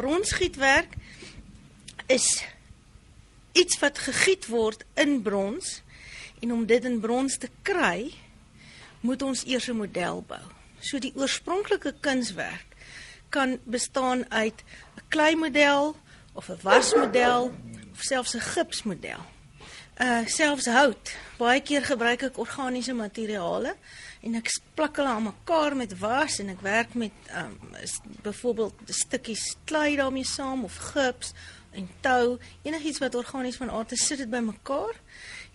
bronsgietwerk is iets wat gegiet word in brons en om dit in brons te kry, moet ons eers 'n model bou. So die oorspronklike kunswerk kan bestaan uit 'n kleimodel of 'n wasmodel of selfs 'n gipsmodel. Uh selfs hout. Baie keer gebruik ek organiese materiale en ek plak hulle aan mekaar met was en ek werk met um byvoorbeeld stukkies klei daarmee saam of gips en tou, enigiets wat organies van aard is, sit dit bymekaar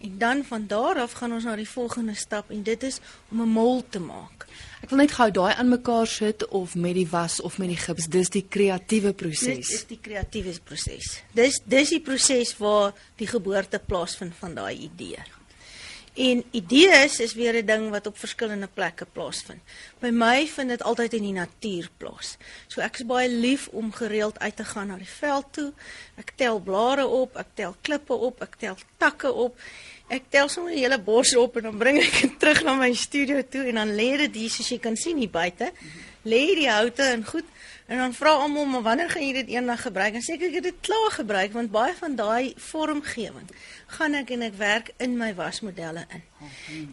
en dan van daar af gaan ons na die volgende stap en dit is om 'n mol te maak. Ek wil net gou daai aan mekaar sit of met die was of met die gips. Dis die kreatiewe proses. Dit is die kreatiewe proses. Dis dis die proses waar die geboorte plaasvind van daai idee. En idees is weer 'n ding wat op verskillende plekke plaasvind. By my vind dit altyd in die natuur plaas. So ek is baie lief om gereeld uit te gaan na die veld toe. Ek tel blare op, ek tel klippe op, ek tel takke op. Ek tel sommer 'n hele bos op en dan bring ek dit terug na my studio toe en dan lê dit hier soos jy kan sien hier buite. Lê die houte en goed En dan vra almal, "Maar wanneer gaan jy dit eendag gebruik?" En sê ek, "Ek het dit klaar gebruik want baie van daai vormgewing gaan ek en ek werk in my wasmodelle in.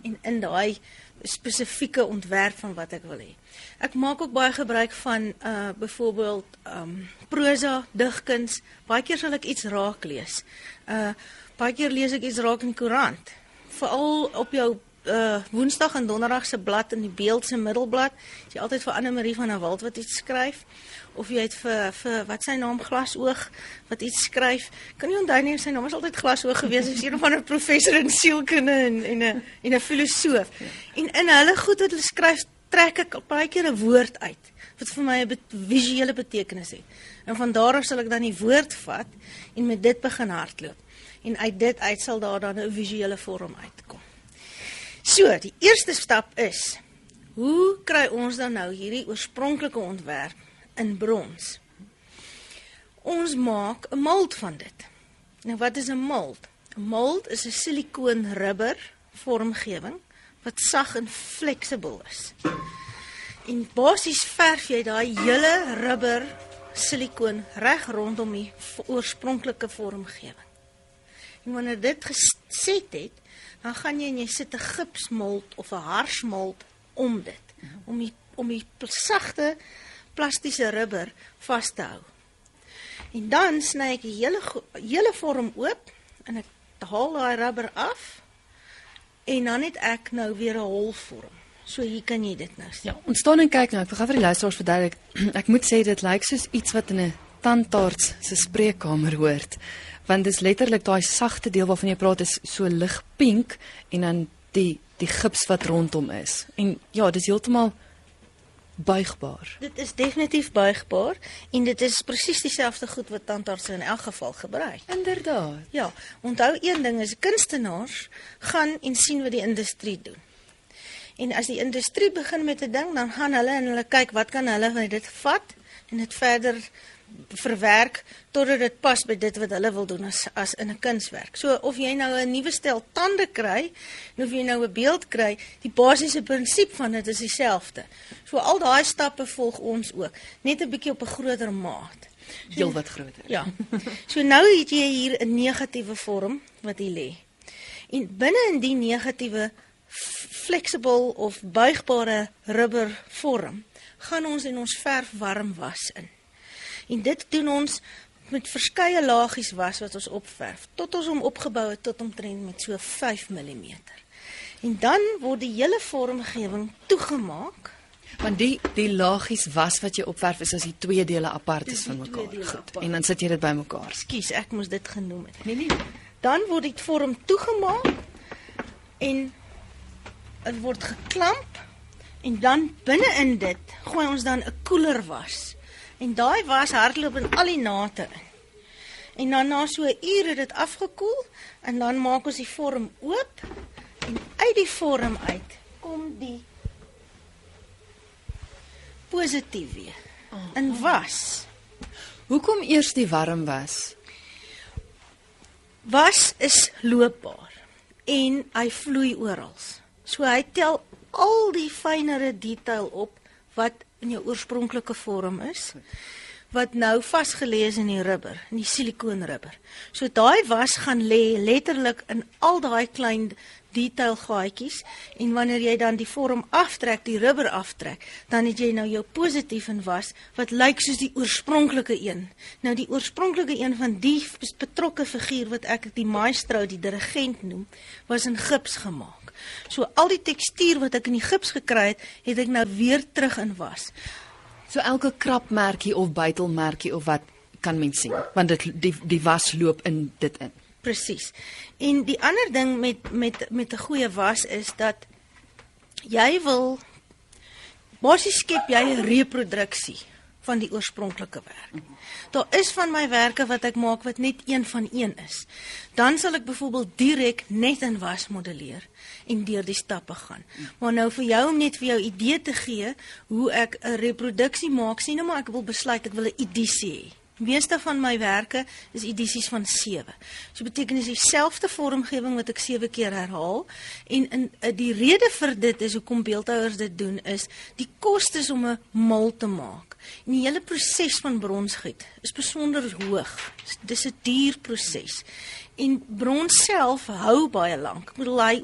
En in daai spesifieke ontwerp van wat ek wil hê. Ek maak ook baie gebruik van uh byvoorbeeld um prosa, digkuns. Baie keer sal ek iets raak lees. Uh baie keer lees ek iets raak in die koerant. Veral op jou uh Woensdag en Donderdag se blad in die Beeld se middelblad. Jy altyd vir Anne Marie van der Walt wat iets skryf of jy het vir vir wat sy naam Glasoog wat iets skryf. Kan nie onthou nie sy naam is altyd Glasoog gewees. Sy's een van 'n professor in sielkunde en en 'n en 'n filosoof. En in hulle goed wat hulle skryf, trek ek baie keer 'n woord uit wat vir my 'n bet visuele betekenis het. En van daar af sal ek dan die woord vat en met dit begin hardloop. En uit dit uit sal daar dan 'n visuele vorm uitkom. So, die eerste stap is hoe kry ons dan nou hierdie oorspronklike ontwerp in brons? Ons maak 'n mold van dit. Nou wat is 'n mold? 'n Mold is 'n silikoon rubber vormgewing wat sag en fleksibel is. En basies verf jy daai hele rubber silikoon reg rondom die oorspronklike vormgewing. En wanneer dit geset het, dan gaan jy en jy sit 'n gipsmold of 'n harsmold om dit om die om die sagte plastiese rubber vas te hou. En dan sny ek die hele hele vorm oop en ek haal daai rubber af en dan het ek nou weer 'n hol vorm. So hier kan jy dit nou sien. Ja, ons staan en kyk nou. Ek wil gou vir die luisteraars verduidelik. Ek moet sê dit lyk soos iets wat in 'n tandarts se spreekkamer hoort want dit is letterlik daai sagte deel waarvan jy praat is so lig pink en dan die die gips wat rondom is. En ja, dis heeltemal buigbaar. Dit is definitief buigbaar en dit is presies dieselfde goed wat tandartse in elk geval gebruik. Inderdaad. Ja, onthou een ding is kunstenaars gaan en sien wat die industrie doen. En as die industrie begin met 'n ding, dan gaan hulle en hulle kyk wat kan hulle van dit vat en dit verder verwerk totdat dit pas by dit wat hulle wil doen as as in 'n kunswerk. So of jy nou 'n nuwe stel tande kry, of jy nou 'n beeld kry, die basiese prinsip van dit is dieselfde. So al daai stappe volg ons ook, net 'n bietjie op 'n groter maat. So, Heel wat groter. Ja. So nou het jy hier 'n negatiewe vorm wat hier lê. En binne in die negatiewe flexible of buigbare rubber vorm, gaan ons in ons verf warm was in. En dit doen ons met verskeie lagies was wat ons opverf tot ons hom opgebou het tot omtrent met so 5 mm. En dan word die hele vormgewing toegemaak want die die lagies was wat jy opverf is as die twee dele apart is van mekaar. Goed. Apart. En dan sit jy dit bymekaar. Ekskuus, ek moes dit genoem het. Nee nee. Dan word die vorm toegemaak en dit word geklamp en dan binne in dit gooi ons dan 'n koeler was. En daai was hardloop in al die nate in. En dan na so 'n uur het dit afgekoel en dan maak ons die vorm oop en uit die vorm uit kom die positief weer. In was. Hoekom eers die warm was? Was is loopbaar en hy vloei oral. So hy tel al die fynere detail op wat in jou oorspronklike vorm is. wat nou vasgelê is in die rubber, in die silikoonrubber. So daai was gaan lê letterlik in al daai klein detail gaatjies en wanneer jy dan die vorm aftrek, die rubber aftrek, dan het jy nou jou positief in was wat lyk soos die oorspronklike een. Nou die oorspronklike een van die betrokke figuur wat ek die maestro, die dirigent noem, was in gips gemaak. So al die tekstuur wat ek in die gips gekry het, het ek nou weer terug in was. So elke krapmerkie of buitelmerkie of wat kan mens sien, want dit die die was loop in dit in. Presies. En die ander ding met met met 'n goeie was is dat jy wil basies skep jy 'n reproduksie van die oorspronklike werk. Daar is van my werke wat ek maak wat net een van een is. Dan sal ek byvoorbeeld direk net in was modelleer en deur die stappe gaan. Maar nou vir jou om net vir jou idee te gee hoe ek 'n reproduksie maak, sien nou maar ek wil besluit ek wil 'n edisie hê meeste van my werke is edisies van 7. So beteken dit dieselfde vormgewing wat ek 7 keer herhaal en in eh, die rede vir dit is hoekom beeldhouers dit doen is die kostes om 'n mal te maak. En die hele proses van bronsgiet is besonder hoog. Dis 'n duur proses. En brons self hou baie lank. Ek bedoel hy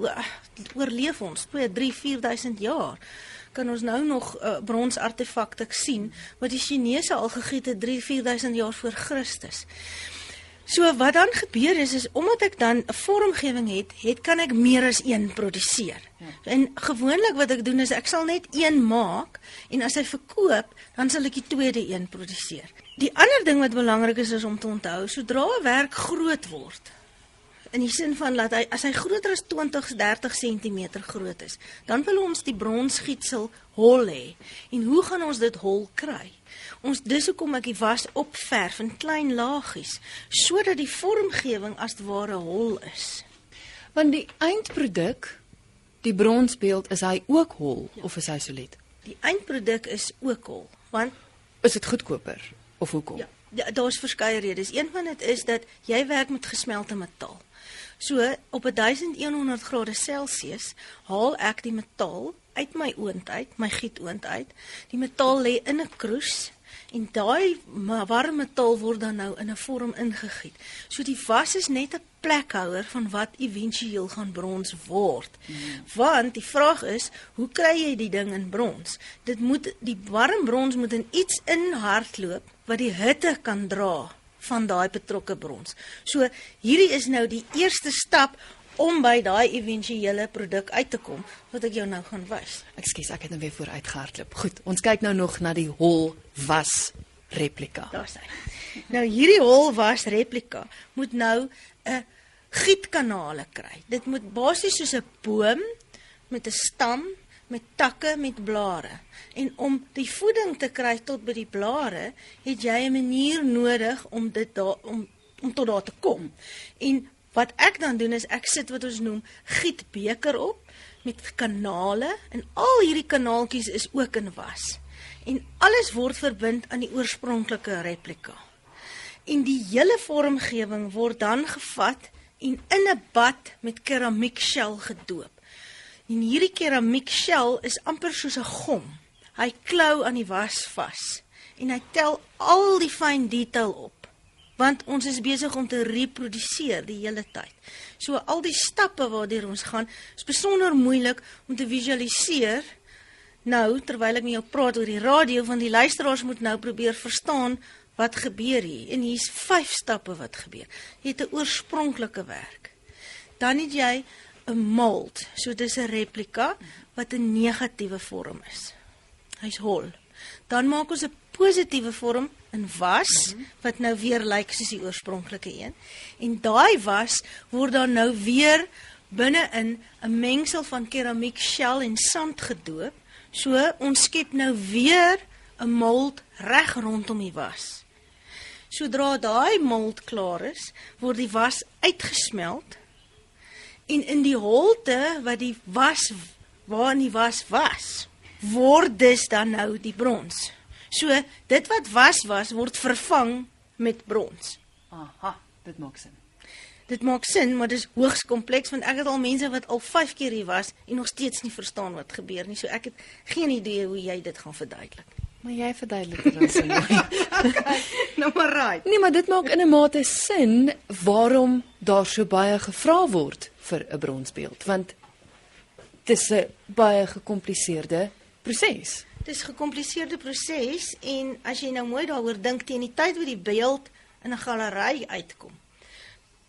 oorleef ons 2, 3, 4000 jaar kan ons nou nog uh, brons artefakte sien wat die Chinese al gegiet het 3 4000 jaar voor Christus. So wat dan gebeur is is omdat ek dan 'n vormgewing het, het kan ek meer as een produseer. Ja. En gewoonlik wat ek doen is ek sal net een maak en as hy verkoop, dan sal ek die tweede een produseer. Die ander ding wat belangrik is is om te onthou, sodra 'n werk groot word, in die sin van dat hy as hy groter as 20 30 cm groot is, dan wil ons die bronsgietsel hol hê. En hoe gaan ons dit hol kry? Ons dis hoekom ek die was opverf in klein laagies sodat die vormgewing as ware hol is. Want die eindproduk, die bronsbeeld, is hy ook hol ja. of is hy solid? Die eindproduk is ook hol, want is dit goedkoper of hoekom? Ja. Ja, daar's verskeie redes. Een van dit is dat jy werk met gesmelte metaal. So op 1100 grade Celsius haal ek die metaal uit my oond uit, my gietoond uit. Die metaal lê in 'n kroes en daai warm metaal word dan nou in 'n vorm ingegiet. So die was is net 'n plekhouer van wat éventueel gaan brons word. Mm. Want die vraag is, hoe kry jy die ding in brons? Dit moet die warm brons moet in iets inhardloop wat die hitte kan dra van daai betrokke brons. So hierdie is nou die eerste stap om by daai éventuele produk uit te kom wat ek jou nou gaan wys. Ekskuus, ek het nou weer vooruit gehardloop. Goed, ons kyk nou nog na die hol was replika. Daar's hy. Nou hierdie hol was replika moet nou 'n gietkanale kry. Dit moet basies soos 'n boom met 'n stam met takke met blare. En om die voeding te kry tot by die blare, het jy 'n manier nodig om dit daar om om tot daar te kom. En wat ek dan doen is ek sit wat ons noem gietbeker op met kanale en al hierdie kanaaltjies is ook in was. En alles word verbind aan die oorspronklike replika. En die hele vormgewing word dan gevat en in 'n bad met keramiek shell gedoop. En hierdie keramiek shell is amper soos 'n gom. Hy klou aan die was vas en hy tel al die fyn detail op. Want ons is besig om te reproduseer die hele tyd. So al die stappe waardeur ons gaan, is besonder moeilik om te visualiseer. Nou, terwyl ek met jou praat oor die radio, van die luisteraars moet nou probeer verstaan wat gebeur hier. En hier's 5 stappe wat gebeur. Jy het 'n oorspronklike werk. Dan het jy 'n mold. So dis 'n replika wat 'n negatiewe vorm is. Hy's hol. Dan maak ons 'n positiewe vorm in was mhm. wat nou weer lyk soos die oorspronklike een. En daai was word dan nou weer binne-in 'n mengsel van keramiek shell en sand gedoop. So ons skep nou weer 'n mold reg rondom die was. Sodra daai mold klaar is, word die was uitgesmelt En in die holte wat die was waarin die was was, word dus dan nou die brons. So dit wat was was word vervang met brons. Aha, dit maak sin. Dit maak sin, maar dit is hoogs kompleks want ek het al mense wat al 5 keer hier was en nog steeds nie verstaan wat gebeur nie. So ek het geen idee hoe jy dit gaan verduidelik. Maar jy verduidelik dit dan so mooi. Nou maar right. Nee, maar dit maak in 'n mate sin waarom daar so baie gevra word vir 'n bronsbeeld, want dit is 'n baie gekompliseerde proses. Dit is 'n gekompliseerde proses en as jy nou mooi daaroor dink teen die tyd wat die beeld in 'n galery uitkom,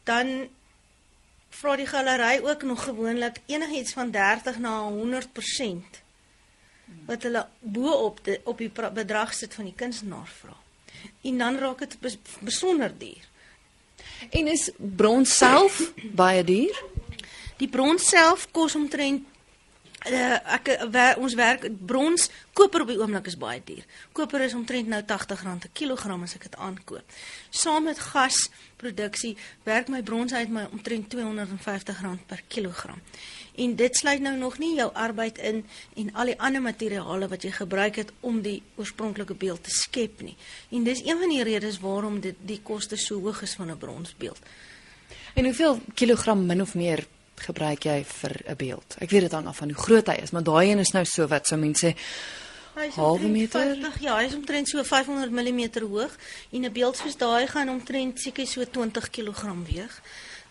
dan vra die galery ook nog gewoonlik enigiets van 30 na 100% wat hulle bo op die op die bedrag sit van die kunstenaar vra. En dan raak dit bes, besonder duur. En is brons self baie duur? Die brons self kos omtrent uh, ek wer, ons werk brons koper op die oomblik is baie duur. Koper is omtrent nou R80 'n kilogram as ek dit aankoop. Saam met gasproduksie werk my brons uit my omtrent R250 per kilogram. En dit sluit nou nog nie jou arbeid in en al die ander materiale wat jy gebruik het om die oorspronklike beeld te skep nie. En dis een van die redes waarom dit die koste so hoog is van 'n bronsbeeld. En hoeveel kilogram min of meer gebruik jy vir 'n beeld? Ek weet dit hang af van hoe groot hy is, maar daai een is nou so wat sou mense sê Hy is Halwe omtrent meter? 50, ja, hy is omtrent so 500 mm hoog en 'n beeld soos daai gaan omtrent seker so 20 kg weeg.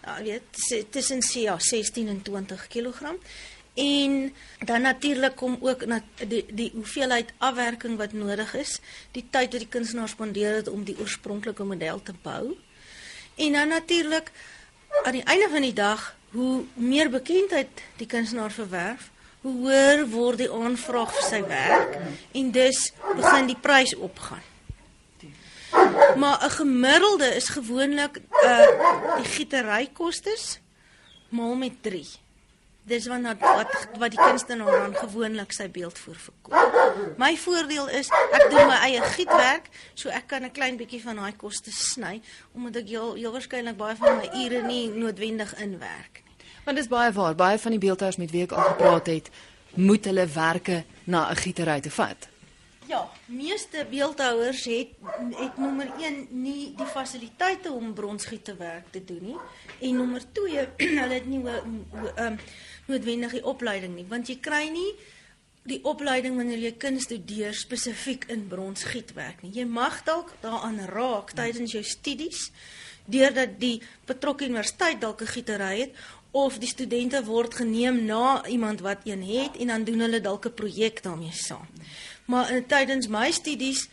Ja, weet, se- tussen se- ja, 16 en 20 kg. En dan natuurlik kom ook na die die hoeveelheid afwerking wat nodig is, die tyd wat die kunstenaar spandeer het om die oorspronklike model te bou. En dan natuurlik aan die einde van die dag, hoe meer bekendheid die kunstenaar verwerf, hoe hoër word die aanvraag vir sy werk en dus begin die prys opgaan. Maar 'n gemiddelde is gewoonlik uh die gieterykostes maal met 3. Dis wanneer wat wat die kunstenaar dan gewoonlik sy beeld voor verkoop. My voordeel is ek doen my eie gietwerk, so ek kan 'n klein bietjie van daai koste sny omdat ek heel, heel waarskynlik baie van my ure nie noodwendig inwerk nie. Want dis baie waar, baie van die beeldhouers met wie ek al gepraat het, moet hulle werke na 'n gietery te vat. Ja, meeste beeldhouers het het nommer 1 nie die fasiliteite om bronsgieterwerk te doen nie en nommer 2 hulle het nie um, noodwendig die opleiding nie want jy kry nie die opleiding wanneer jy kuns studeer spesifiek in bronsgietwerk nie. Jy mag dalk daaraan raak tydens jou studies deurdat die betrokke universiteit dalk 'n gietery het of die studente word geneem na iemand wat een het en dan doen hulle dalk 'n projek daarmee saam. Maar uh, tydens my studies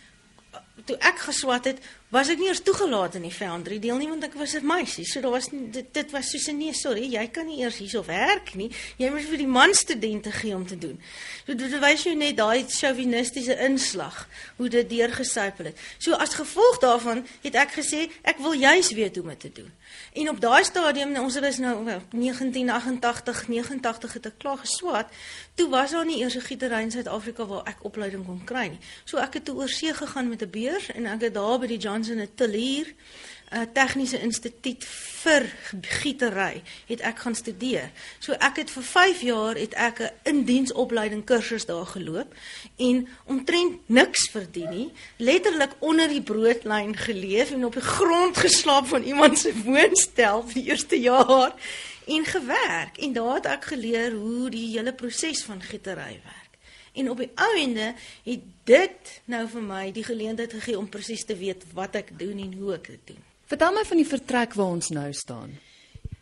toe ek geswat het, was ek nie eers toegelaat in die foundry deel nie want ek was 'n meisie. So daar was nie, dit, dit was soos 'n nee, sorry, jy kan nie eers hierso werk nie. Jy moet vir die man studente gee om te doen. So dit wys jou net daai chauvinistiese inslag hoe dit deurgesypel het. So as gevolg daarvan het ek gesê ek wil juis weet hoe om dit te doen. En op daai stadium, nou, ons was nou wel 1988, 89 het ek klaar geswat. Toe was daar nie eers 'n gietery in Suid-Afrika waar ek opleiding kon kry nie. So ek het toe oorsee gegaan met 'n beurs en ek het daar by die Johnson en Tillier 'n tegniese instituut vir gietery het ek gaan studeer. So ek het vir 5 jaar het ek 'n indiensopleiding kursus daar geloop en omtrent niks verdien nie, letterlik onder die broodlyn geleef en op die grond geslaap van iemand se woonstel vir die eerste jaar en gewerk en daar het ek geleer hoe die hele proses van gietery werk. En op die ou ende het dit nou vir my die geleentheid gegee om presies te weet wat ek doen en hoe ek dit doen. Vertel my van die vertrek waar ons nou staan.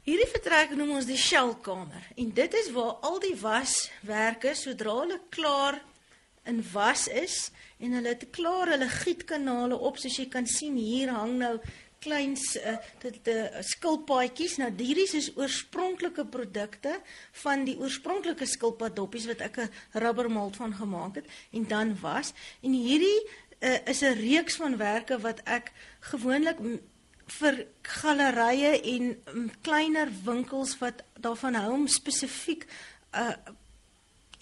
Hierdie vertrek noem ons die shellkamer en dit is waar al die waswerke sodra hulle klaar in was is en hulle het klaar hulle gietkanale op soos jy kan sien hier hang nou klein uh, skilpaadjies nou hierdie is oorspronklike produkte van die oorspronklike skilpaddoppies wat ek 'n rubbermold van gemaak het en dan was en hierdie uh, is 'n reeks van werke wat ek gewoonlik vir gallerye en um, kleiner winkels wat daarvan hou om spesifiek uh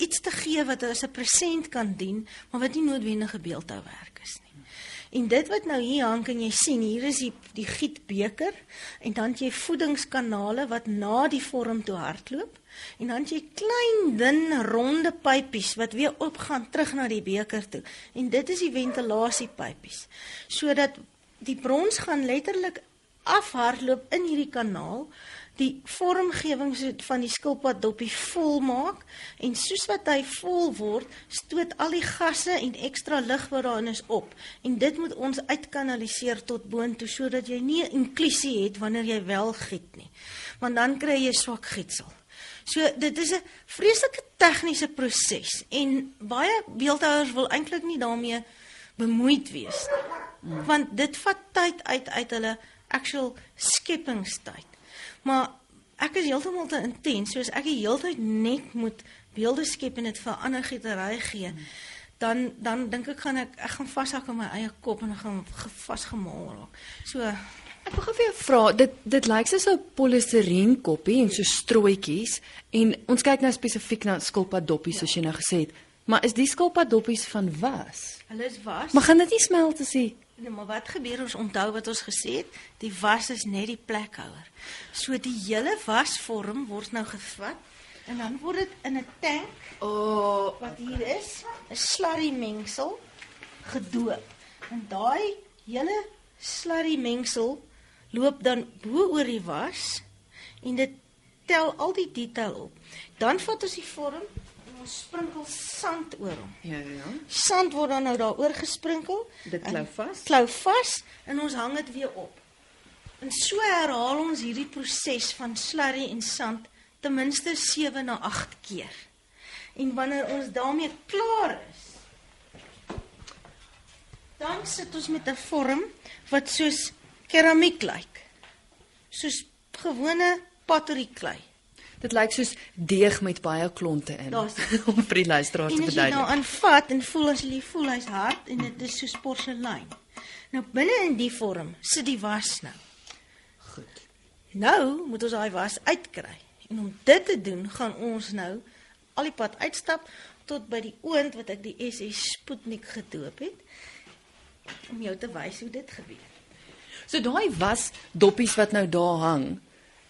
iets te gee wat as 'n present kan dien, maar wat nie noodwendige beeldhouwerk is nie. En dit wat nou hier hang kan jy sien, hier is die die gietbeker en dan het jy voedingskanale wat na die vorm toe hardloop en dan het jy klein dun ronde pypies wat weer opgaan terug na die beker toe. En dit is die ventilasiepypies. Sodat die brons gaan letterlik afhardloop in hierdie kanaal die vormgewing van die skilpad doppie vol maak en soos wat hy vol word, stoot al die gasse en ekstra lug wat daarin is op en dit moet ons uitkanaliseer tot boontoe sodat jy nie inklusie het wanneer jy wel giet nie. Want dan kry jy swak gietsel. So dit is 'n vreeslike tegniese proses en baie beeldhouers wil eintlik nie daarmee bemoeid wees nie. Want dit vat tyd uit uit hulle actual skepingstyd. Maar ek is heeltemal te intens, soos ek die hele tyd net moet beelde skep en dit vir ander gietery gee. Dan dan dink ek gaan ek ek gaan vashak in my eie kop en ek gaan vasgemaal raak. So ek wil gou vir jou vra, dit dit lyk soos 'n polistireen koppie en so strooitjies en ons kyk nou spesifiek na skulpad doppies ja. soos jy nou gesê het. Maar is die skulpad doppies van was? Hulle is was. Maar gaan dit nie smelt as jy Nee, maar wat gebeur ons onthou wat ons gesê het? Die was is net die plekhouer. So die hele wasvorm word nou gevat en dan word dit in 'n tank, oh, wat hier is, 'n slurry mengsel gedoop. En daai hele slurry mengsel loop dan bo oor die was en dit tel al die detail op. Dan vat ons die vorm ons sprinkel sand oor hom. Ja, ja, ja. Sand word dan nou daaroor gesprinkel. Dit klou vas. Klou vas en ons hang dit weer op. En so herhaal ons hierdie proses van slurry en sand ten minste 7 na 8 keer. En wanneer ons daarmee klaar is, dan sit ons met 'n vorm wat soos keramiek lyk. Soos gewone pottery klei. Dit lyk soos deeg met baie klonte in. om vir die luisteraars te verduidelik. En nou aanvat en voel as jy voel hy's hard en dit is soos porselein. Nou binne in die vorm sit die was nou. Goed. Nou moet ons daai was uitkry. En om dit te doen, gaan ons nou al die pad uitstap tot by die oond wat ek die SS Sputnik gedoop het om jou te wys hoe dit gebeur. So daai was doppies wat nou daar hang,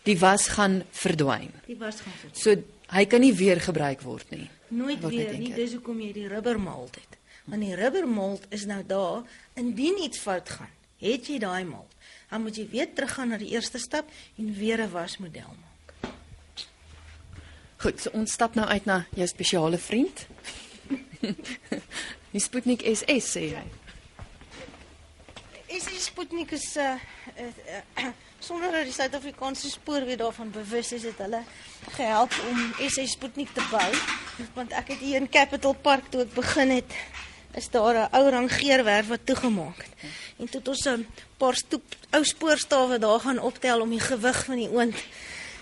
die was gaan verdwyn. Die was gaan verdwyn. So hy kan nie weer gebruik word nie. Nooit weer nie. Dis hoekom jy die rubbermold het. Want die rubbermold is nou daar indien iets fout gaan. Het jy daai mold, dan moet jy weer teruggaan na die eerste stap en weer 'n wasmodel maak. Goed, so ons stap nou uit na jou spesiale vriend. die Sputnik SS sê hy. Is die Sputnik is 'n uh, uh, uh, sonder dat die Suid-Afrikaanse spoorweë daarvan bewus is, het hulle gehelp om SS Sputnik te bou. Want ek het hier in Capital Park toe ek begin het, is daar 'n ou rangeerwerf wat toegemaak het. En toe het ons 'n paar stoep ou spoorstawe daar gaan optel om die gewig van die oond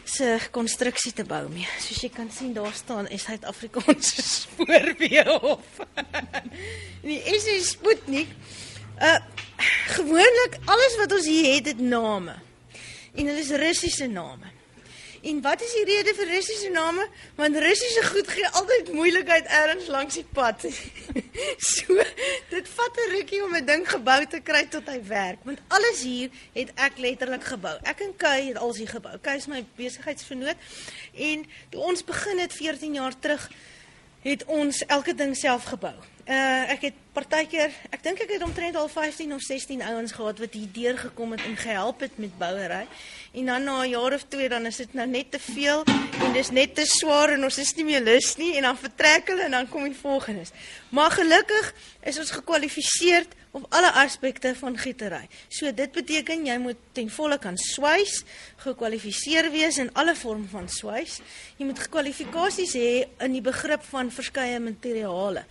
se konstruksie te bou mee. Soos jy kan sien, daar staan is Suid-Afrikaanse spoorweë op. die SS Sputnik uh gewoonlik alles wat ons hier het, het name en hulle is Russiese name. En wat is die rede vir Russiese name? Want Russiese goed gee altyd moeilikheid ergens langs die pad. so, dit vat 'n rukkie om 'n ding gebou te kry tot hy werk. Want alles hier het ek letterlik gebou. Ek en Kay het alsi gebou. Kay is my besigheidsvernoot en toe ons begin het 14 jaar terug het ons elke ding self gebou. Uh ek het partykeer, ek dink ek het omtrent al 15 of 16 ouens gehad wat hier deur gekom het en gehelp het met bouery. En dan na 'n jaar of twee dan is dit nou net te veel en dis net te swaar en ons is nie meer lus nie en dan vertrek hulle en dan kom die volgendes. Maar gelukkig is ons gekwalifiseer op alle aspekte van gietery. So dit beteken jy moet ten volle kan swys, gekwalifiseer wees in alle vorm van swys. Jy moet kwalifikasies hê in die begrip van verskeie materiale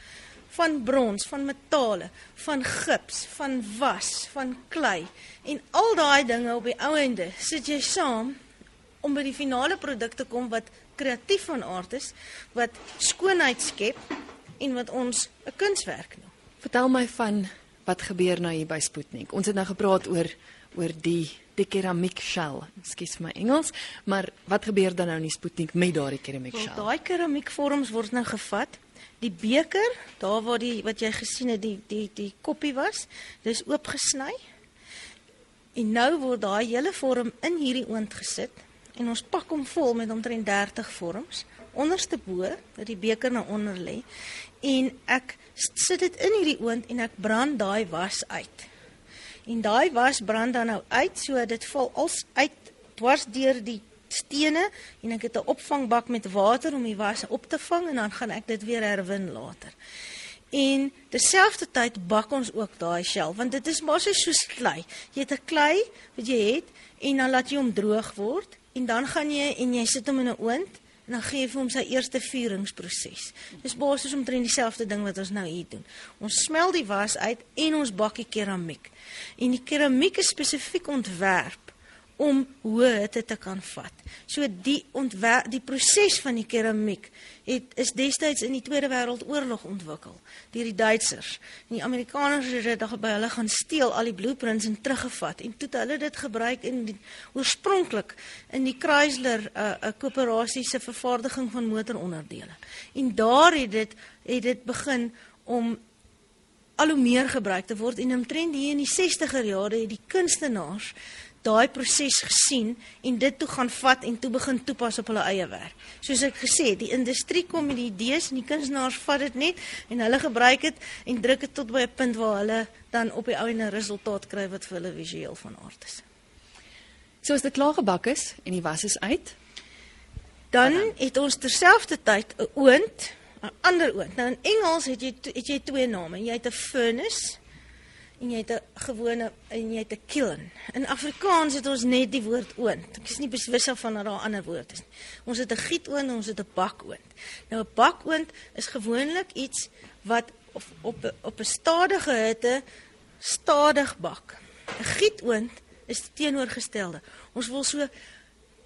van brons, van metale, van gips, van was, van klei en al daai dinge op die ou ende sit jy saam om by die finale produk te kom wat kreatief van aard is, wat skoonheid skep en wat ons 'n kunswerk noem. Vertel my van wat gebeur nou hier by Sputnik. Ons het nou gepraat oor oor die die keramiek shell. Ekskuus my Engels, maar wat gebeur dan nou in die Sputnik met daardie keramiek shell? Daai keramiekvorms word nou gevat Die beker, daar waar die wat jy gesien het, die die die koppie was, dis oopgesny. En nou word daai hele vorm in hierdie oond gesit en ons pak hom vol met omtrent 30 vorms onderste bo dat die beker nou onder lê en ek sit dit in hierdie oond en ek brand daai was uit. En daai was brand dan nou uit, so dit val als uit dwars deur die stene en ek het 'n opvangbak met water om die was op te vang en dan gaan ek dit weer herwin later. En terselfdertyd bak ons ook daai shell want dit is maar so klei. Jy het 'n klei wat jy het en dan laat jy hom droog word en dan gaan jy en jy sit hom in 'n oond en dan gee jy vir hom sy eerste vieringsproses. Dis basies omtrent dieselfde ding wat ons nou hier doen. Ons smel die was uit en ons bak die keramiek. En die keramiek is spesifiek ontwerp om hoë hitte te kan vat. So die ontwerp die proses van die keramiek het is destyds in die Tweede Wêreldoorlog ontwikkel deur die Duitsers. En die Amerikaners het dit by hulle gaan steel al die blueprints en teruggevat en toe het hulle dit gebruik in die, oorspronklik in die Chrysler 'n uh, koöperasie se vervaardiging van motoronderdele. En daar het dit het dit begin om al hoe meer gebruik te word en omtrent hier in die 60er jare het die kunstenaars daai proses gesien en dit toe gaan vat en toe begin toepas op hulle eie werk. Soos ek gesê het, die industrie kom met die idees en die kunstenaars vat dit net en hulle gebruik dit en druk dit tot by 'n punt waar hulle dan op die ou en 'n resultaat kry wat vir hulle visueel van aard is. So as dit klaar gebak is en die was is uit, dan het ons terselfdertyd 'n oond, 'n ander oond. Nou in Engels het jy het jy twee name. Jy het 'n furnace en jy het 'n gewone en jy het 'n kiln. In Afrikaans het ons net die woord oond. Ek is nie bewus van dat daar 'n ander woord is nie. Ons het 'n gietoond en ons het 'n bakoond. Nou 'n bakoond is gewoonlik iets wat op op op 'n stadige hitte stadig bak. 'n Gietoond is teenoorgestelde. Ons wil so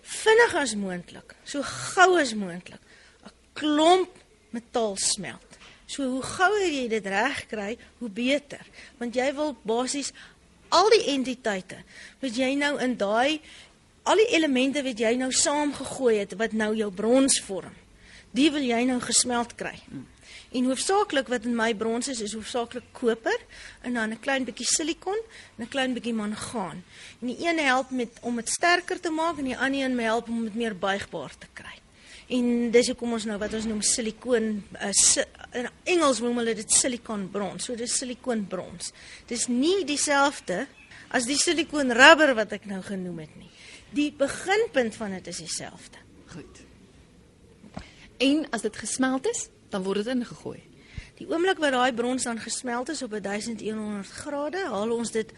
vinnig as moontlik, so gou as moontlik 'n klomp metaal smelt. So hoe gouer jy dit reg kry, hoe beter. Want jy wil basies al die entiteite wat jy nou in daai al die elemente wat jy nou saamgegooi het wat nou jou brons vorm. Die wil jy nou gesmelt kry. En hoofsaaklik wat in my brons is is hoofsaaklik koper en dan 'n klein bietjie silikon en 'n klein bietjie mangaan. En die een help met om dit sterker te maak en die ander een help om dit meer buigbaar te kry. En dis hoekom ons nou wat ons noem silikoon uh, si, in Engels noem hulle dit silikon brons. So dis silikoon brons. Dis nie dieselfde as die silikoon rubber wat ek nou genoem het nie. Die beginpunt van dit is dieselfde. Goed. En as dit gesmelt is, dan word dit ingegooi. Die oomblik wat daai brons dan gesmelt is op 1100 grade, haal ons dit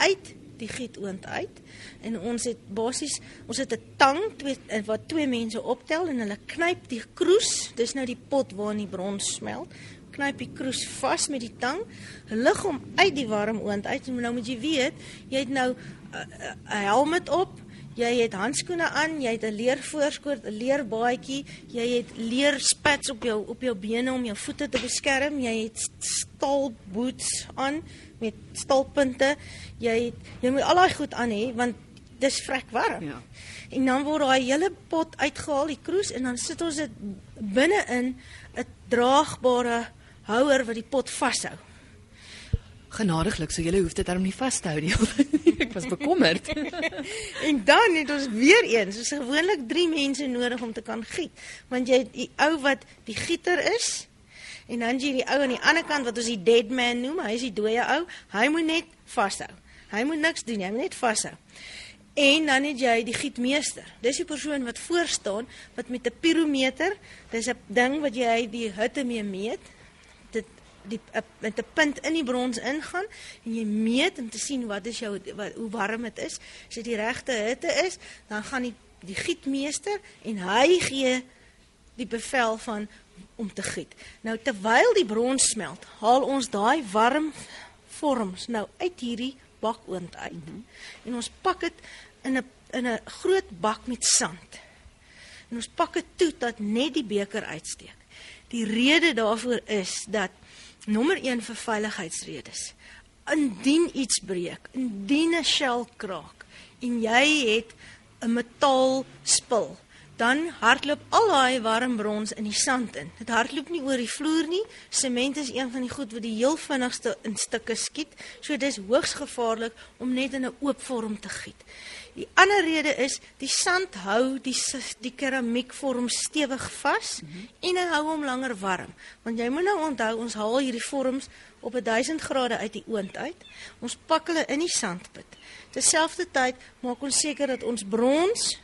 uit die gietoond uit. En ons het basies ons het 'n tang twee eh, wat twee mense optel en hulle knyp die kroes. Dis nou die pot waarin die brons smelt. Knyp die kroes vas met die tang. Lig hom uit die warm oond uit. En nou moet jy weet jy het nou eh, eh, 'n helm op jy het handskoene aan, jy het 'n leer voorskoot, 'n leer baadjie, jy het leer spats op jou op jou bene om jou voete te beskerm, jy het staal boots aan met staalpunte. Jy het jy moet al daai goed aan hê want dis vrek warm. Ja. En dan word daai hele pot uitgehaal, die kroes en dan sit ons dit binne in 'n draagbare houer wat die pot vashou. Genadiglik, so julle hoef dit daarom nie vas te hou nie. Ek was bekommerd. en dan het ons weer eens, ons gewoonlik 3 mense nodig om te kan giet, want jy het die ou wat die gieter is en dan jy die ou aan die ander kant wat ons die dead man noem, hy is die dooie ou, hy moet net vashou. Hy moet niks doen, hy moet net vashou. En dan het jy die gietmeester. Dis die persoon wat voor staan wat met 'n pirometer, dis 'n ding wat jy die hitte mee meet die uh, met 'n punt in die brons ingaan en jy meet om te sien wat is jou wat, hoe warm dit is. As dit die regte hitte is, dan gaan die die gietmeester en hy gee die bevel van om te giet. Nou terwyl die brons smelt, haal ons daai warm vorms nou uit hierdie bakoond uit. Mm -hmm. En ons pak dit in 'n in 'n groot bak met sand. En ons pak dit toe dat net die beker uitsteek. Die rede daarvoor is dat Nommer 1 vir veiligheidsredes. Indien iets breek, indien 'n shell kraak en jy het 'n metaal spul, dan hardloop al daai warm brons in die sand in. Dit hardloop nie oor die vloer nie. Sement is een van die goed wat die heel vinnigste in stukke skiet. So dis hoogs gevaarlik om net in 'n oop vorm te giet. Die ander rede is die sand hou die die keramiekvorm stewig vas mm -hmm. en hy hou hom langer warm. Want jy moet nou onthou ons haal hierdie vorms op 1000 grade uit die oond uit. Ons pak hulle in die sandput. Terselfdertyd maak ons seker dat ons brons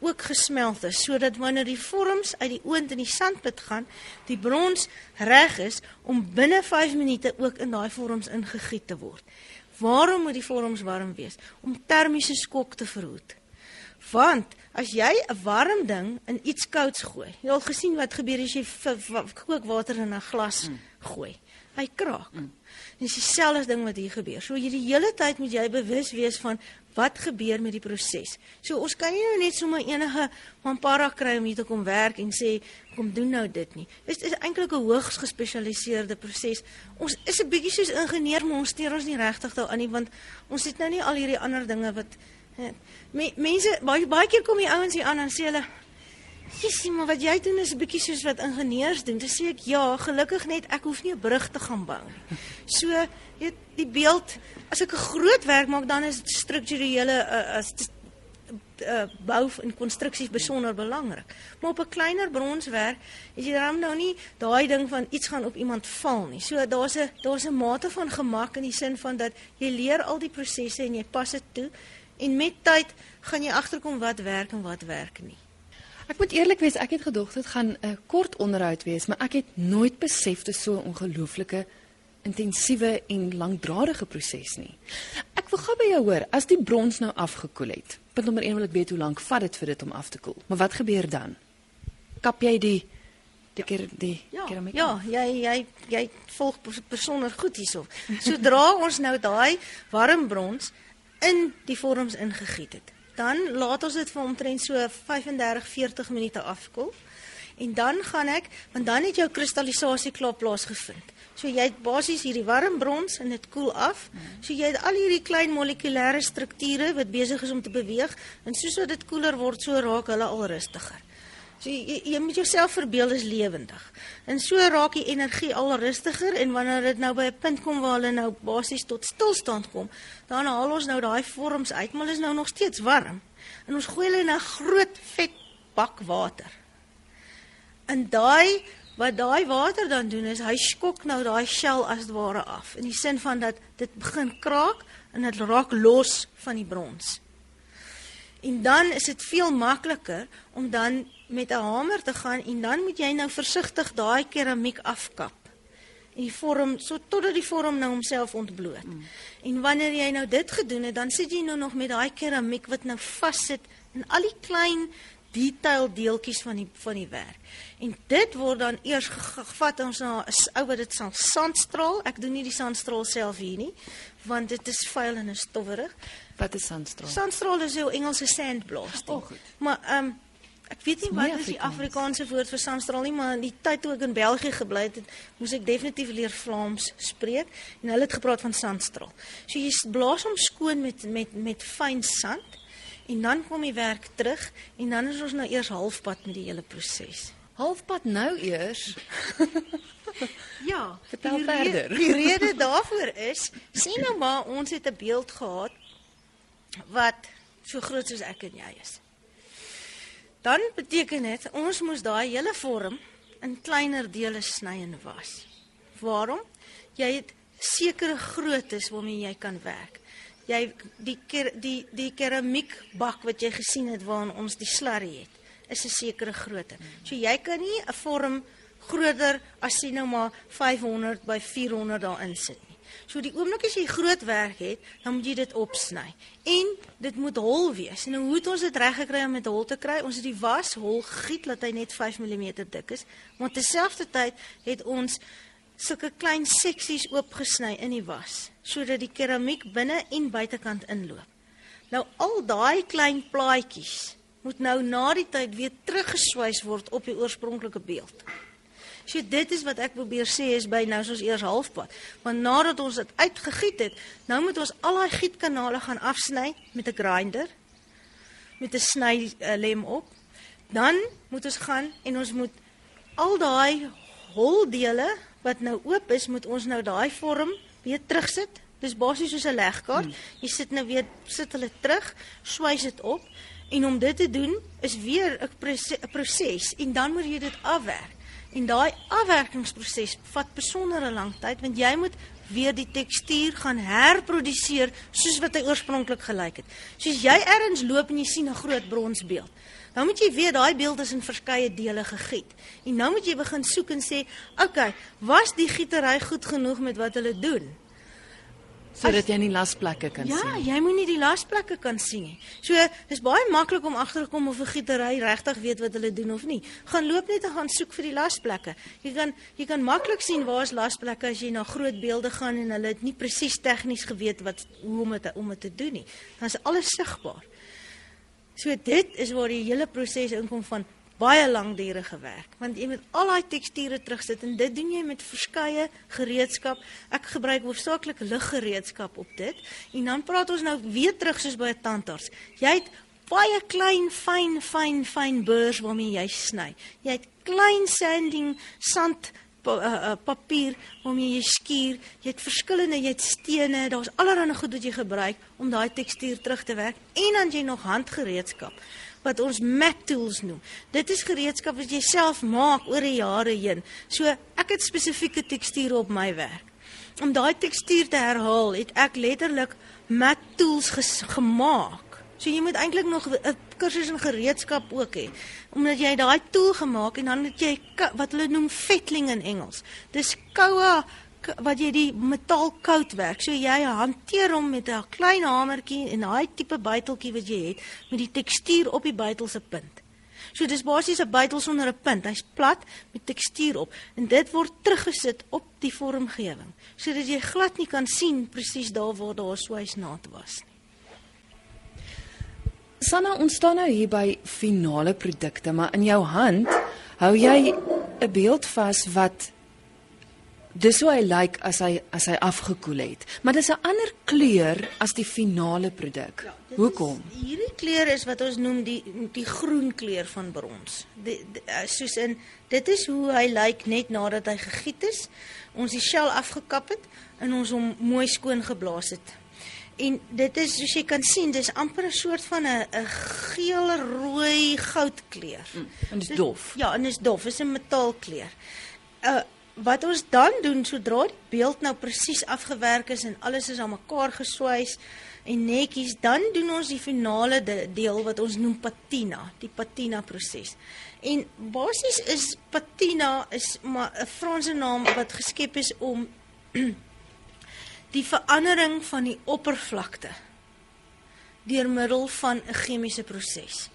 ook gesmelt is sodat wanneer die vorms uit die oond in die sandput gaan, die brons reg is om binne 5 minute ook in daai vorms ingegiet te word. Waarom moet die vorms warm wees? Om termiese skok te verhoed. Want as jy 'n warm ding in iets kouds gooi, jy al gesien wat gebeur as jy kookwater in 'n glas mm. gooi. Hy kraak. Mm. Dis dieselfde ding wat hier gebeur. So jy die hele tyd moet jy bewus wees van wat gebeur met die proses. So ons kan nie nou net sommer enige mampara kry om hier te kom werk en sê kom doen nou dit nie. Dit is eintlik 'n hoogs gespesialiseerde proses. Ons is 'n bietjie soos ingenieur, maar ons steur ons nie regtig daaraan nie want ons het nou nie al hierdie ander dinge wat he, me, mense baie baie keer kom die ouens hier aan en sê hulle Sissie, maar wat jy doen is 'n bietjie soos wat ingenieurs doen. Dis sê ek ja, gelukkig net ek hoef nie 'n brug te gaan bou nie. So, jy die beeld as ek 'n groot werk maak dan is strukturele uh, as uh, bou en konstruksies besonder belangrik. Maar op 'n kleiner bronswerk is jy dan nou nie daai ding van iets gaan op iemand val nie. So daar's 'n daar's 'n mate van gemak in die sin van dat jy leer al die prosesse en jy pas dit toe en met tyd gaan jy agterkom wat werk en wat werk nie. Ek moet eerlik wees, ek het gedog dit gaan 'n kort onderhoud wees, maar ek het nooit besef dit so 'n ongelooflike intensiewe en langdradige proses nie. Ek wil gou by jou hoor, as die brons nou afgekoel het. Punt nommer 1 wil ek weet hoe lank vat dit vir dit om af te koel? Maar wat gebeur dan? Kap jy die die keer die ja, keramiek? Ja, jy jy jy volg besonder goed hierso. Sodra ons nou daai warm brons in die vorms ingegiet het, dan laat ons dit vir omtrent so 35 40 minute afkoel. En dan gaan ek, want dan het jou kristallisasie klaar plaasgevind. So jy het basies hierdie warm brons en dit koel af. So jy het al hierdie klein molekulêre strukture wat besig is om te beweeg en soos wat dit koeler word, so raak hulle al rustiger. So jy, jy moet jouself verbeel is lewendig. En so raak die energie al rustiger en wanneer dit nou by 'n punt kom waar hulle nou basies tot stilstand kom, dan haal ons nou daai vorms uit, maar hulle is nou nog steeds warm. En ons gooi hulle in 'n groot vet bak water. En daai wat daai water dan doen is hy skok nou daai shell as ware af in die sin van dat dit begin kraak en dit raak los van die brons. En dan is dit veel makliker om dan met 'n hamer te gaan en dan moet jy nou versigtig daai keramiek afkap. En die vorm so totdat die vorm nou homself ontbloot. Mm. En wanneer jy nou dit gedoen het, dan sit jy nou nog met daai keramiek wat nou vassit in al die klein detail deeltjies van die van die werk. En dit word dan eers gevat ons na 'n ou wat dit sal sandstraal. Ek doen nie die sandstraal self hier nie, want dit is vuil en is stowwerig. Wat is sandstraal? Sandstraal is 'n Engelse sandblast. Oh, maar ehm um, Ek weet nie wat is die Afrikaanse woord vir sandstraal nie, maar in die tyd toe ek in België gebly het, moes ek definitief leer Vlaams spreek en hulle het gepraat van sandstraal. So jy blaas hom skoon met met met fyn sand en dan kom die werk terug en dan is ons nou eers halfpad met die hele proses. Halfpad nou eers. ja, vertel die verder. Die rede daarvoor is, sien nou maar ons het 'n beeld gehad wat so groot soos ek en jy is dan beteken dit ons moes daai hele vorm in kleiner dele sny en was. Waarom? Jy het sekere groottes waarmee jy kan werk. Jy die ker, die die keramiekbak wat jy gesien het waarin ons die slarrie het, is 'n sekere grootte. So jy kan nie 'n vorm groter as sien nou maar 500 by 400 daarin sit. So die oomblik as jy groot werk het, dan moet jy dit opsny. En dit moet hol wees. En hoe het ons dit reg gekry om dit hol te kry? Ons het die was hol giet dat hy net 5 mm dik is. Maar terselfdertyd het ons sulke klein seksies oopgesny in die was sodat die keramiek binne en buitekant inloop. Nou al daai klein plaatjies moet nou na die tyd weer teruggeswys word op die oorspronklike beeld. So dit is wat ek probeer sê is by nou soos eers halfpad. Want nadat ons dit uitgegiet het, nou moet ons al daai gietkanale gaan afsny met 'n grinder met 'n sny uh, lem op. dan moet ons gaan en ons moet al daai holdele wat nou oop is, moet ons nou daai vorm weer terugsit. Dis basies soos 'n legkaart. Hmm. Jy sit nou weer sit hulle terug, swys dit op en om dit te doen is weer 'n proses en dan moet jy dit afwerk. En daai afwerkingsproses vat besondere lang tyd want jy moet weer die tekstuur gaan herproduseer soos wat hy oorspronklik gelyk het. Soos jy ergens loop en jy sien 'n groot bronsbeeld. Nou moet jy weet daai beeld is in verskeie dele gegiet. En nou moet jy begin soek en sê, "Oké, okay, was die gietery goed genoeg met wat hulle doen?" Sodat jy nie lasplekke kan ja, sien. Ja, jy moet nie die lasplekke kan sien nie. So, dis baie maklik om agter te kom of 'n gietery regtig weet wat hulle doen of nie. Gaan loop net en gaan soek vir die lasplekke. Jy kan jy kan maklik sien waar is lasplekke as jy na groot beelde gaan en hulle het nie presies tegnies geweet wat hoe om dit om dit te doen nie. Dan is alles sigbaar. So dit is waar die hele proses inkom van baie langdurige werk want jy moet al daai teksture terugsit en dit doen jy met verskeie gereedskap. Ek gebruik hoofsaaklik liggereedskap op dit en dan praat ons nou weer terug soos by 'n tandarts. Jy het baie klein fyn fyn fyn beurs waarmee jy sny. Jy het klein sanding sand pa, uh, uh, papier waarmee jy skuur. Jy het verskillende, jy het stene, daar's allerlei goed wat jy gebruik om daai tekstuur terug te werk en dan jy nog handgereedskap wat ons mat tools noem. Dit is gereedskap wat jy self maak oor die jare heen. So ek het spesifieke teksture op my werk. Om daai tekstuur te herhaal, het ek letterlik mat tools gemaak. So jy moet eintlik nog 'n kursus in gereedskap ook hê. Omdat jy daai tool gemaak en dan het jy wat hulle noem fettling in Engels. Dis koue wat jy die metaal koud werk. So jy hanteer hom met 'n klein hamertjie en daai tipe buiteltjie wat jy het met die tekstuur op die buitel se punt. So dis basies 'n buitel sonder 'n punt. Hy's plat met tekstuur op en dit word teruggesit op die vormgewing sodat jy glad nie kan sien presies daar waar daar swysnaad was nie. Sanna, ons staan nou hier by finale produkte, maar in jou hand hou jy 'n beeld vas wat dis hoe hy lyk as hy as hy afgekoel het. Maar dis 'n ander kleur as die finale produk. Ja, Hoekom? Hierdie kleur is wat ons noem die die groen kleur van brons. Die, die eh, soos in dit is hoe hy lyk net nadat hy gegiet is. Ons die shell afgekap het en ons hom mooi skoon geblaas het. En dit is soos jy kan sien, dis amper 'n soort van 'n 'n geel-rooi goudkleur. Mm, en dis dof. Ja, en dis dof, is 'n metaalkleur. Uh wat ons dan doen sodra die beeld nou presies afgewerk is en alles is aan mekaar geswys en netjies, dan doen ons die finale de, deel wat ons noem patina, die patina proses. En basies is patina is maar 'n Franse naam wat geskep is om die verandering van die oppervlakte deur middel van 'n chemiese proses.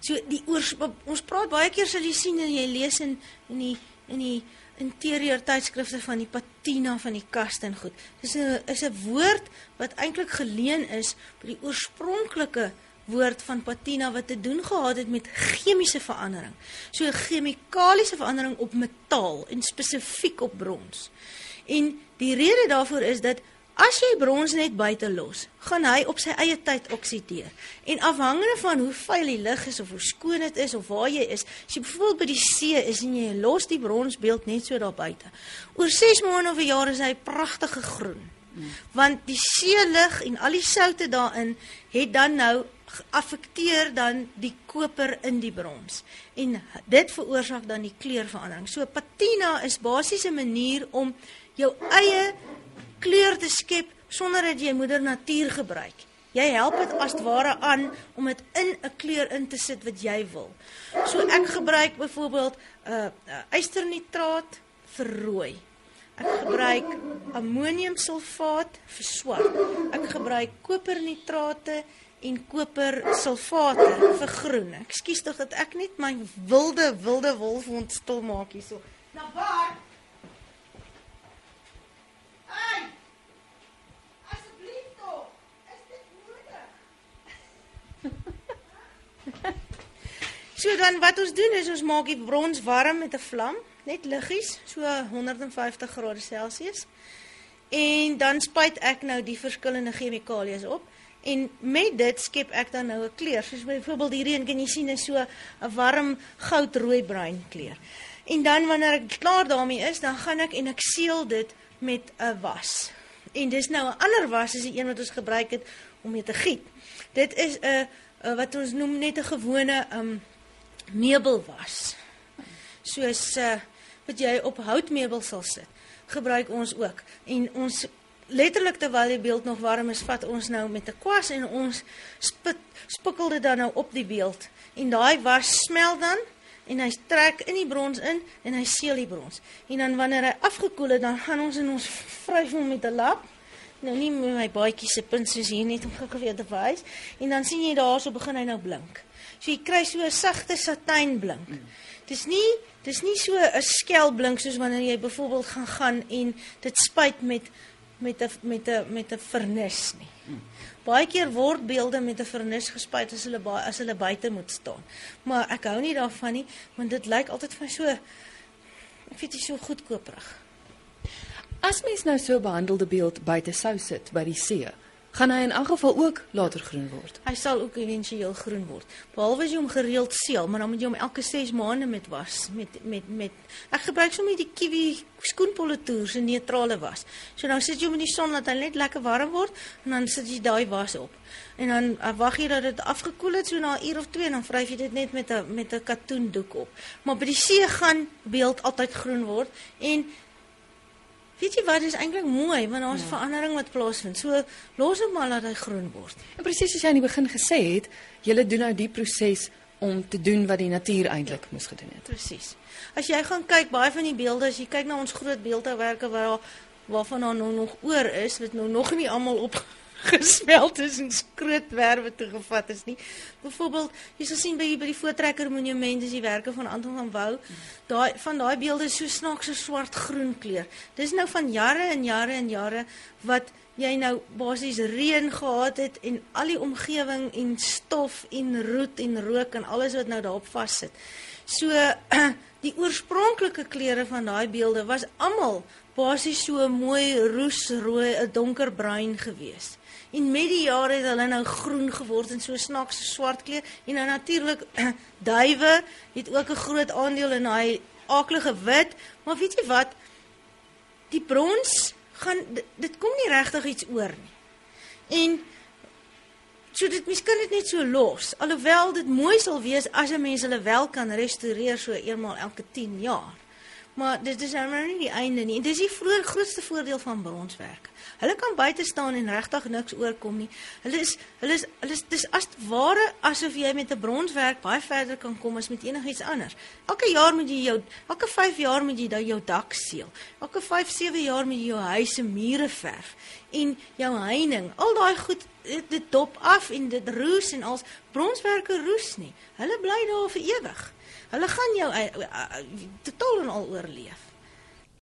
So die oors, ons praat baie keer sal jy sien en jy lees in in die in die interieur tydskrifte van die patina van die kaste en goed. Dis 'n is 'n woord wat eintlik geleen is by die oorspronklike woord van patina wat te doen gehad het met chemiese verandering. So chemikaliese verandering op metaal en spesifiek op brons. En die rede daarvoor is dat As jy brons net buite los, gaan hy op sy eie tyd oksideer. En afhangende van hoe vuil die lug is of hoe skoon dit is of waar jy is, as jy byvoorbeeld by die see is en jy los die bronsbeeld net so daar buite. Oor 6 maande of 'n jaar is hy pragtige groen. Want die see lug en al die soutte daarin het dan nou geaffekteer dan die koper in die brons. En dit veroorsaak dan die kleurverandering. So patina is basies 'n manier om jou eie kleur te skep sonder dat jy moeder natuur gebruik. Jy help dit as ware aan om dit in 'n kleur in te sit wat jy wil. So ek gebruik byvoorbeeld 'n uh, uh, ysternitraat vir rooi. Ek gebruik ammoniumsulfaat vir swart. Ek gebruik kopernitrate en kopersulfate vir groen. Ekskuus tog dat ek net my wilde wilde wolf ontstil maak hierso. Nou waar So dan wat ons doen is ons maak die brons warm met 'n vlam, net liggies, so 150 grade Celsius. En dan spuit ek nou die verskillende chemikalieë op En met dit skep ek dan nou 'n kleur. Soos byvoorbeeld hierdie een kan jy sien is so 'n warm goudrooi bruin kleur. En dan wanneer ek klaar daarmee is, dan gaan ek en ek seël dit met 'n was. En dis nou 'n ander was as die een wat ons gebruik het om mee te giet. Dit is 'n wat ons noem net 'n gewone um meubelwas. Soos uh, wat jy op houtmeubels sal sit, gebruik ons ook. En ons letterlik terwyl die beeld nog warm is, vat ons nou met 'n kwas en ons spit spikkel dit dan nou op die beeld. En daai was smel dan en hy trek in die brons in en hy seël die brons. En dan wanneer hy afgekoel het, dan gaan ons in ons vryf hom met 'n lap. Nou nie my baadjie se punt soos hier net om geweet te wys. En dan sien jy daarso begin hy nou blink. So jy kry so 'n sagte satijnblink. Dis nie dis nie so 'n skelblink soos wanneer jy byvoorbeeld gaan gaan en dit spuit met met 'n met 'n met 'n vernis nie. Baie keer word beelde met 'n vernis gespuit as hulle as hulle buite moet staan. Maar ek hou nie daarvan nie want dit lyk altyd vir my so ek weet nie so goedkooprig. As mens nou so behandelde beeld buite sou sit by die see, gaan hy in elk geval ook later groen word. Hy sal ook éventueel groen word. Behalwe as jy hom gereeld seël, maar dan moet jy hom elke 6 maande met was met met met ek gebruik sommer die kiwi skoenpolitoer se neutrale was. So nou sit jy hom in die son dat hy net lekker warm word en dan sit jy daai was op. En dan uh, wag jy dat dit afgekoel het so na 'n uur of 2 en dan vryf jy dit net met 'n met 'n katoendoek op. Maar by die see gaan beeld altyd groen word en Weet jy wat is eintlik mooi want daar's ja. verandering wat plaasvind. So los hom maar laat hy groen word. En presies soos jy aan die begin gesê het, jy doen nou die proses om te doen wat die natuur eintlik moes gedoen het. Presies. As jy gaan kyk baie van die beelde, as jy kyk na ons groot beeldhouwerke waar waarvan daar nou nog oor is, wat nou nog nie almal op gesmeld is en skrootwerwe toe gevat is nie. Byvoorbeeld, jy sal sien by by die Voortrekker Monument is die werke van Anton van Wouw. Daai van daai beelde is so snaaks so swart-groen kleur. Dis nou van jare en jare en jare wat jy nou basies reën gehad het en al die omgewing en stof en roet en rook en alles wat nou daarop vassit. So die oorspronklike kleure van daai beelde was almal basies so mooi roesrooi, 'n donkerbruin geweest. En met die jare het hulle nou groen geword en so snaaks swart kleur en nou natuurlik duwe het ook 'n groot aandeel in daai aaklige wit, maar weet jy wat? Die brons gaan dit kom nie regtig iets oor nie. En so dit mens kan dit net so los. Alhoewel dit mooi sal wees as 'n mens hulle wel kan restoreer so eenmal elke 10 jaar. Maar dit is nou nie die einde nie. Dit is die grootste voordeel van bronswerk. Hulle kan buite staan en regtig niks oorkom nie. Hulle is hulle is hulle is dis as ware asof jy met 'n bronswerk baie verder kan kom as met enigiets anders. Elke jaar moet jy jou elke 5 jaar moet jy dan jou dak seël. Elke 5 7 jaar moet jy jou huis se mure verf en jou heining. Al daai goed dit, dit dop af en dit roes en als bronswerke roes nie. Hulle bly daar vir ewig. Hulle gaan jou uh, uh, uh, totaal en al oorleef.